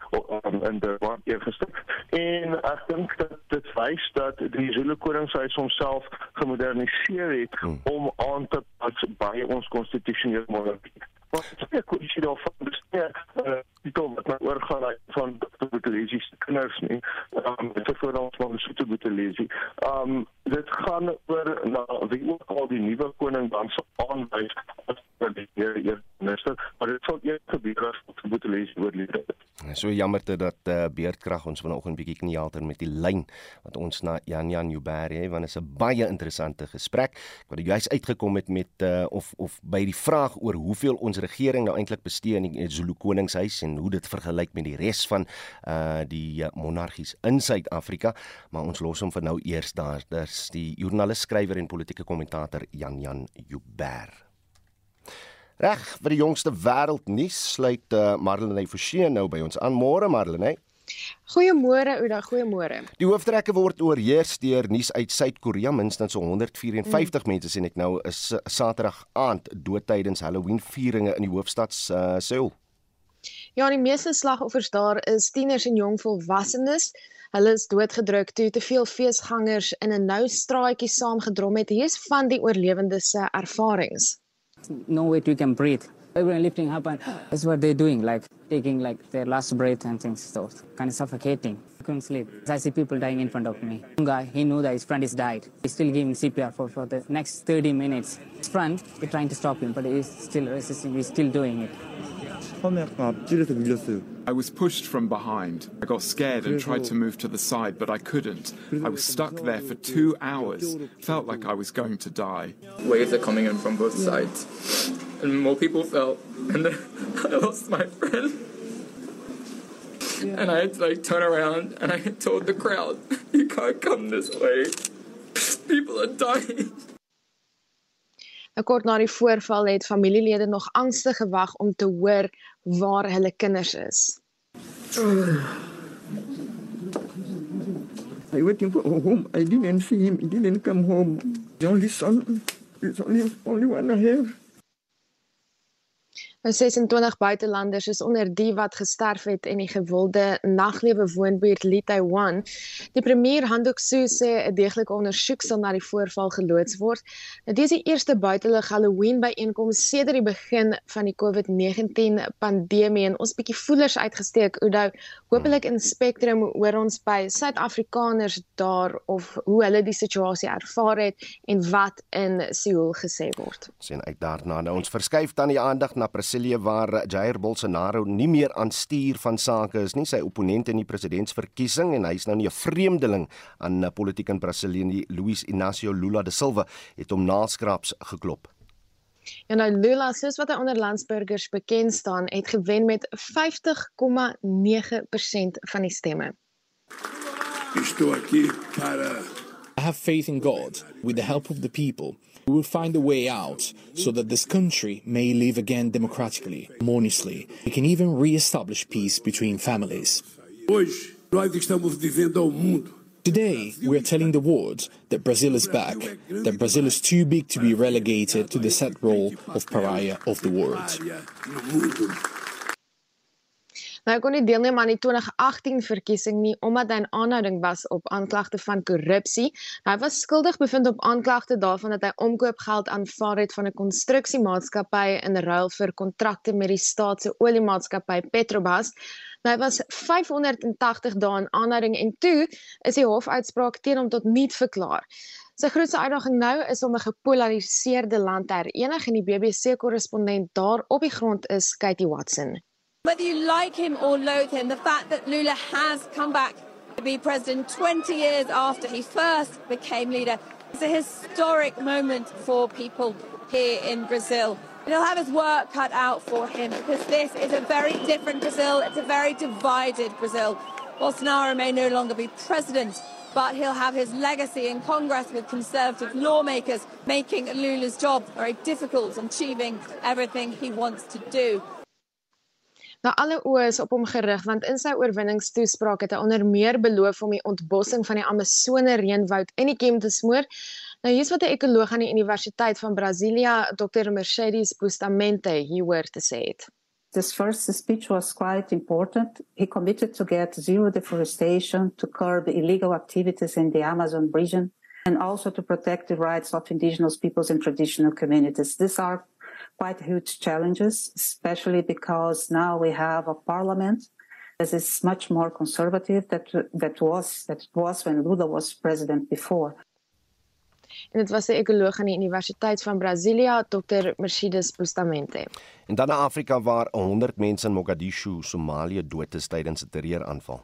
um, in die wat eergister en ek dink dat dit wys dat die Zulu koningshuis homself gemoderniseer het hmm. om aan te pas by ons konstitusionele monargie. Wat is die kwessie daarvan besteek uh, die kom wat nou oorgaan van Dr. Buthelezi se kinders nie. Ehm um, dit vir ons van Dr. Buthelezi. Ehm um, dit gaan oor na wie ook al die nuwe koning dan sou aanwys as die eerste minister, maar dit sal eers gebeur as Dr. Buthelezi oorlede het. So jammerte dat uh, Beerdkrag ons vanoggend bietjie knielter met die lyn wat ons na Jan Jan het want dit is 'n baie interessante gesprek wat juis uitgekom het met uh, of of by die vraag oor hoeveel ons regering nou eintlik bestee in die Zulu koningshuis en hoe dit vergelyk met die res van uh die monargies in Suid-Afrika maar ons los hom vir nou eers daar daar's die joernalis skrywer en politieke kommentator Jan Jan Jubber Reg vir die jongste wêreldnuus sluit uh, Marlene Forsie nou by ons aan. Môre Marlene. Goeiemôre Ouda, goeiemôre. Die hooftrekke word oorheers deur nuus uit Suid-Korea. Minstens so 154 mm. mense sien ek nou is Saterdag aand dood tydens Halloween vieringe in die hoofstad uh, Seoul. Ja, die meeste slagoffers daar is tieners en jong volwassenes. Hulle is doodgedruk toe te veel feesgangers in 'n nou straatjie saamgedrom het. Hier is van die oorlewendes se ervarings. no way you can breathe. Everyone lifting up and that's what they're doing, like taking like their last breath and things. So kind of suffocating. I couldn't sleep. I see people dying in front of me. One guy, he knew that his friend is died. He's still giving CPR for, for the next 30 minutes. His friend is trying to stop him, but he's still resisting. He's still doing it. I was pushed from behind. I got scared and tried to move to the side, but I couldn't. I was stuck there for two hours. Felt like I was going to die. Waves are coming in from both sides, and more people fell. And then I lost my friend. And I had to like turn around and I told the crowd, "You can't come this way. People are dying." 'n Kort na die voorval het familielede nog angstig gewag om te hoor waar hulle kinders is. I waiting for home. I didn't see him. He didn't come home. The only son, it's only only one I have. 26 buitelanders is onder die wat gesterf het in die gewilde naglewe woonbuurt Lee Taiwan. Die premier Handok Soo sê 'n deeglike ondersoek sal na die voorval geloods word. Dit is die eerste buitelug Halloween byeenkoms sedert die begin van die COVID-19 pandemie en ons bietjie voelers uitgesteek. Oudo, hopelik in Spectrum hoor ons by Suid-Afrikaners daar of hoe hulle die situasie ervaar het en wat in Seoul gesê word. Sien uit daarna. Nou ons verskuif dan die aandag na Brasilië waar Jair Bolsonaro nie meer aan stuur van sake is nie, sy opponent in die presidentsverkiesing en hy's nou nie 'n vreemdeling aan politiek in Brasilië nie. Luiz Inácio Lula da Silva het hom naskraps geklop. En nou Lula, soos wat hy onder landsburgers bekend staan, het gewen met 50,9% van die stemme. Estou aqui para I have faith in God with the help of the people We will find a way out so that this country may live again democratically, harmoniously. We can even re-establish peace between families. Hoje, nós estamos dizendo ao mundo Today, we are telling the world that Brazil is back, that Brazil is too big to be relegated to the set role of pariah of the world. Nou kon nie deelneem aan die 2018 verkiesing nie omdat hy in aanhouding was op aanklagte van korrupsie. Hy was skuldig bevind op aanklagte daarvan dat hy omkoopgeld aanvaar het van 'n konstruksiemaatskappy in ruil vir kontrakte met die staat se oliemaatskappy Petrobras. Nou, hy was 580 dae in aanhouding en toe is die hofuitspraak teen hom tot niet verklaar. Sy grootste uitdaging nou is om 'n gepolariseerde land te herenig en die BBC korrespondent daar op die grond is Katie Watson. Whether you like him or loathe him, the fact that Lula has come back to be president 20 years after he first became leader is a historic moment for people here in Brazil. He'll have his work cut out for him because this is a very different Brazil. It's a very divided Brazil. Bolsonaro may no longer be president, but he'll have his legacy in Congress with conservative lawmakers making Lula's job very difficult achieving everything he wants to do. Nou alle oë is op hom gerig want in sy oorwinningstoespraak het hy onder meer beloof om die ontbossing van die Amazone reënwoud in die kem te smoor. Nou hier's wat 'n ekoloog aan die Universiteit van Brasilia, Dr. Mercedes Bustamante, hier te sê het. This first speech was quite important. He committed to get zero deforestation, to curb illegal activities in the Amazon region, and also to protect the rights of indigenous peoples and traditional communities. These are quite huge challenges, especially because now we have a parliament that is much more conservative that that was that was when Lula was president before. En dit was 'n ekoloog aan die Universiteit van Brasilia, Dr. Mercedes Bustamante. En dan na Afrika waar 100 mense in Mogadishu, Somalië dood is tydens 'n terreuraanval.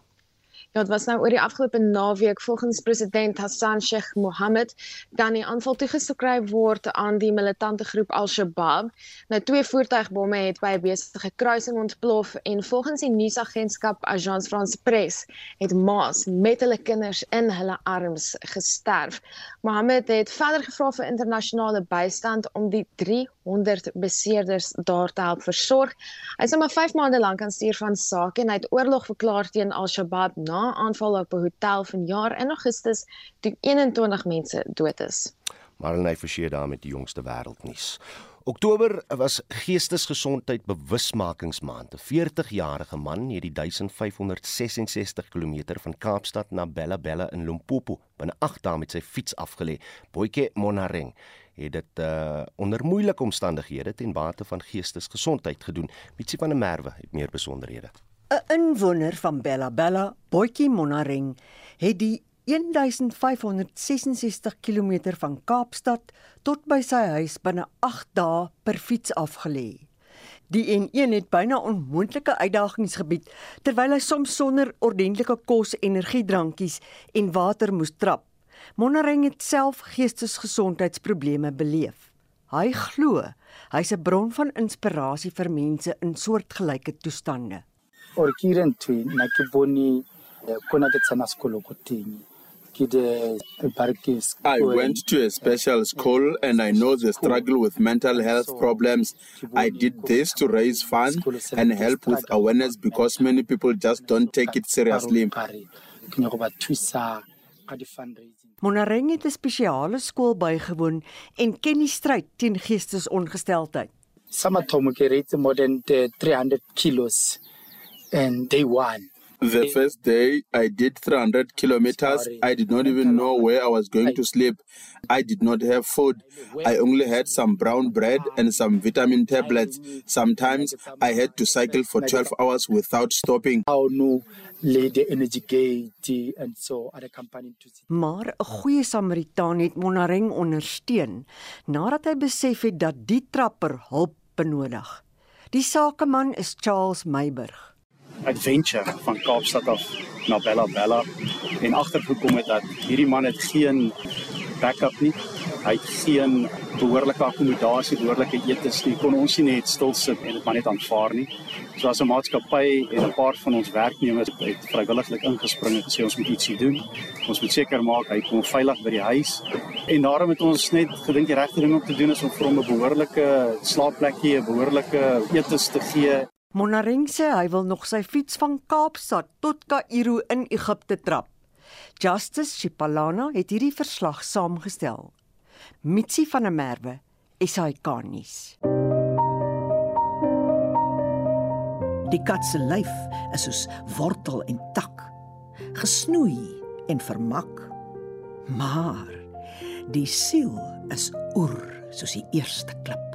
Ja, dit was nou oor die afgelope naweek volgens president Hassan Sheikh Mohammed dan die aanval toegeskryf word aan die militante groep Al-Shabaab. Nou twee voertuigbomme het by 'n besige kruising ontplof en volgens die nuusagentskap Agence France Presse het ma's met hulle kinders in hulle arms gesterf. Mohammed het verder gevra vir internasionale bystand om die 300 beseerders daar te help versorg. Hy is nou maar 5 maande lank aan stuur van sake en hy het oorlog verklaar teen Al-Shabaab na aanval op 'n hotel vanjaar in Augustus toe 21 mense dood is. Marlene Forsie daar met die jongste wêreldnuus. Oktober was geestesgesondheid bewusmakingsmaand. 'n 40-jarige man het die 1566 km van Kaapstad na Bella Bella in Limpopo binne 8 dae met sy fiets afgelê. Boetjie Monareng het dit uh, onder moeilike omstandighede ten bate van geestesgesondheid gedoen. Mitsi van der Merwe het meer besonderhede. 'n Inwoner van Bella Bella, Boetjie Monareng, het die 1566 km van Kaapstad tot by sy huis binne 8 dae per fiets afgelê. Die N1 het byna onmoontlike uitdagings gebied terwyl hy soms sonder ordentlike kos, energiedrankies en water moes trap. Monareng het self geestesgesondheidsprobleme beleef. Hy glo hy's 'n bron van inspirasie vir mense in soortgelyke toestande. Orkiren twee na ke boni kona ke tsena eh, sekolo ko teng. I went to a special school and I know the struggle with mental health problems. I did this to raise funds and help with awareness because many people just don't take it seriously. Monareng het 'n spesiale skool bygewoon en ken die stryd teen geestesongesteldheid. Samathomo ke reitse more than eh, 300 kilos and they won. The first day I did 300 kilometers. I did not even know where I was going to sleep. I did not have food. I only had some brown bread and some vitamin tablets. Sometimes I had to cycle for 12 hours without stopping. Lady Energy Gate and so other company to. Maar 'n goeie Samaritaan het Monareng ondersteun nadat hy besef het dat die trapper hulp benodig. Die sakeman is Charles Meiburg adventure van Kaapstad af na Bella Bella en agtergekom het dat hierdie man het geen backup nie. Hy het geen behoorlike akkommodasie, behoorlike etes nie. Kon ons nie net stil sit en dit maar net aanvaar nie. So as 'n maatskappy en 'n paar van ons werknemers het vrywilliglik ingespring en gesê ons moet ietsie doen. Ons moet seker maak hy kom veilig by die huis. En daarom het ons net gedink die regte ding om te doen is om vir hom 'n behoorlike slaapplekjie, 'n behoorlike etes te gee. Monareng sê hy wil nog sy fiets van Kaapstad tot Kaïro in Egipte trap. Justice Chipalana het hierdie verslag saamgestel. Mitsi van der Merwe, SAK nuus. Die kat se lyf is soos wortel en tak, gesnoei en vermak. Maar die siel is oer soos die eerste klip.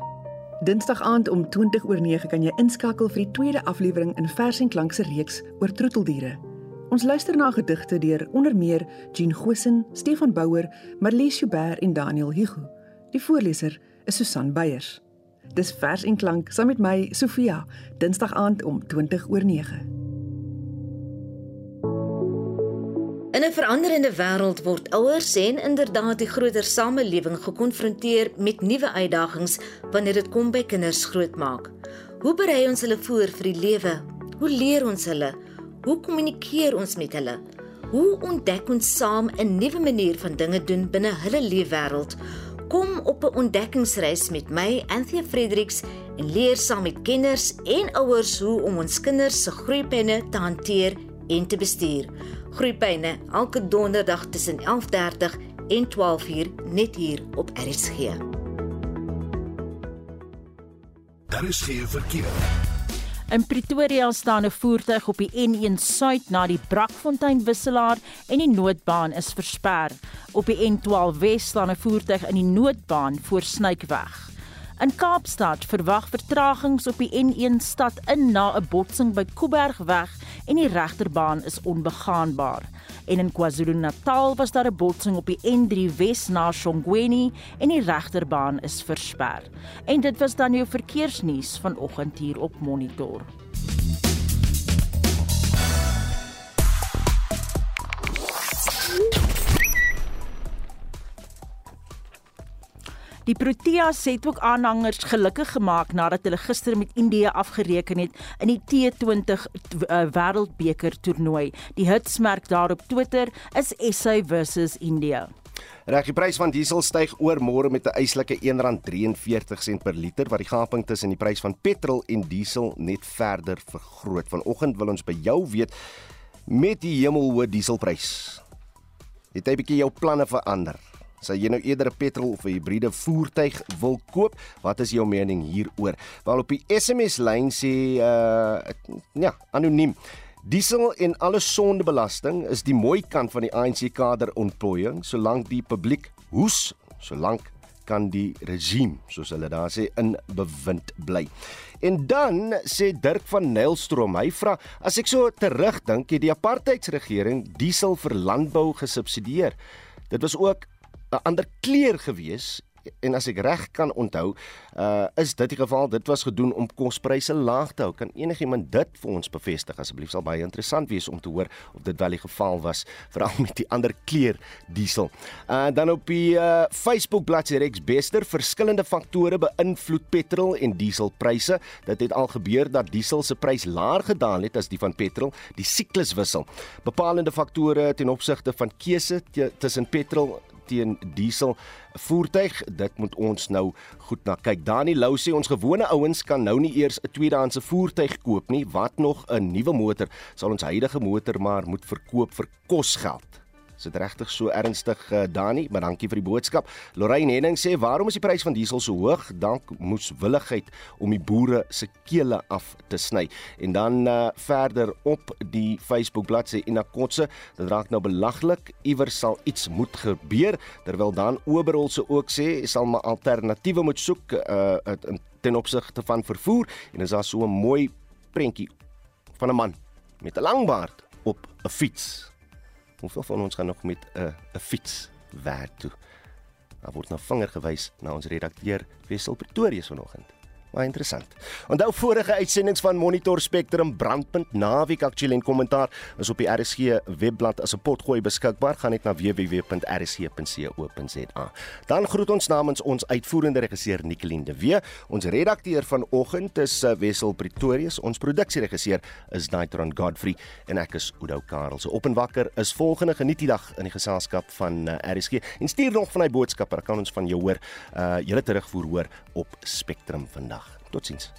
Dinsdag aand om 20 oor 9 kan jy inskakel vir die tweede aflewering in Vers en Klank se reeks oor troeteldiere. Ons luister na gedigte deur onder meer Jean Gosen, Stefan Bouwer, Marlies Joubert en Daniel Hugo. Die voorleser is Susan Beyers. Dis Vers en Klank saam met my Sofia, Dinsdag aand om 20 oor 9. Veranderende wêreld word ouers en inderdaad die groter samelewing gekonfronteer met nuwe uitdagings wanneer dit kom by kinders grootmaak. Hoe berei ons hulle voor vir die lewe? Hoe leer ons hulle? Hoe kommunikeer ons met hulle? Hoe ontdek ons saam 'n nuwe manier van dinge doen binne hulle leefwêreld? Kom op 'n ontdekkingsreis met my, Anthea Fredericks, en leer saam met kenners en ouers hoe om ons kinders se groeipenne te hanteer en te bestuur. Groeipenne elke donderdag tussen 11:30 en 12:00 net hier op RSG. Daar is geen verkeer. In Pretoria staan 'n voertuig op die N1 suid na die Brakfontein wisselaar en die noodbaan is versper. Op die N12 wes staan 'n voertuig in die noodbaan voor Snykweg. In Kaapstad verwag vertragings op die N1 stad in na 'n botsing by Kuibergweg en die regterbaan is onbegaanbaar. En in KwaZulu-Natal was daar 'n botsing op die N3 Wes na Shongweni en die regterbaan is versper. En dit was dan jou verkeersnuus vanoggend hier op Monitor. Die Proteas het ook aanhangers gelukkig gemaak nadat hulle gister met Indië afgereken het in die T20 uh, Wêreldbeker toernooi. Die hitsmerk daar op Twitter is SA versus India. Reg, die prys van diesel styg oor môre met 'n eislike R1.43 per liter wat die gaping tussen die prys van petrol en diesel net verder vergroot. Vanoggend wil ons by jou weet met die hemelhoë dieselprys. Het jy bietjie jou planne verander? Sal jy nou eerder 'n petrol of 'n hibriede voertuig wil koop? Wat is jou mening hieroor? Wel op die SMS lyn sê uh ja, anoniem. Diesel en alle sondebelasting is die mooi kant van die ANC kader ontplooiing solank die publiek hoes, solank kan die regime, soos hulle daar sê, in bewind bly. En dan sê Dirk van Nylstroom, hy vra, as ek so terugdink, het die apartheidsregering diesel vir landbou gesubsidieer. Dit was ook 'n ander kleur gewees en as ek reg kan onthou, uh is dit die geval. Dit was gedoen om kospryse laag te hou. Kan enigiemand dit vir ons bevestig asseblief? Sal baie interessant wees om te hoor of dit wel die geval was veral met die ander kleur diesel. Uh dan op die uh Facebook bladsy Rex Bester, verskillende faktore beïnvloed petrol en dieselpryse. Dit het al gebeur dat diesel se prys laer gedaal het as die van petrol. Die sikluswissel. Bepalende faktore ten opsigte van keuse tussen petrol teen diesel voertuig. Dit moet ons nou goed na kyk. Dani Lou sê ons gewone ouens kan nou nie eers 'n tweedehandse voertuig koop nie. Wat nog 'n nuwe motor sal ons huidige motor maar moet verkoop vir kosgeld. Is dit regtig so ernstig uh, Dani? Maar dankie vir die boodskap. Lorraine Henning sê waarom is die prys van diesel so hoog? Dank moeswilligheid om die boere se kele af te sny. En dan uh, verder op die Facebook bladsy Inakotse, dit raak nou belaglik. Iewers sal iets moet gebeur terwyl dan Oberhol se ook sê sal maar alternatiewe moet soek uh, ten opsigte van vervoer en is daar so 'n mooi prentjie van 'n man met 'n lang baard op 'n fiets. Hoeveel van ons gaan nog met 'n 'n fiets werk toe? Daar word na vinger gewys na ons redakteur Wessel Pretorius vanoggend. Baie interessant. Onthou vorige uitsendings van Monitor Spectrum Brandpunt naweek aktueel en kommentaar is op die RSG webblad as 'n potgooi beskikbaar. Gaan net na www.rsg.co.za. Dan groet ons namens ons uitvoerende regisseur Nicoline de Wee, ons redakteur vanoggend is eh, Wessel Pretorius, ons produksieregisseur is Daitron Godfrey en ek is Oudo Karel. Se op en wakker is volgende geniet die dag in die geselskap van uh, RSG en stuur nog van hy boodskappe, kan ons van jou hoor. Uh julle terugvoer hoor op Spectrum vandag. Totsiens.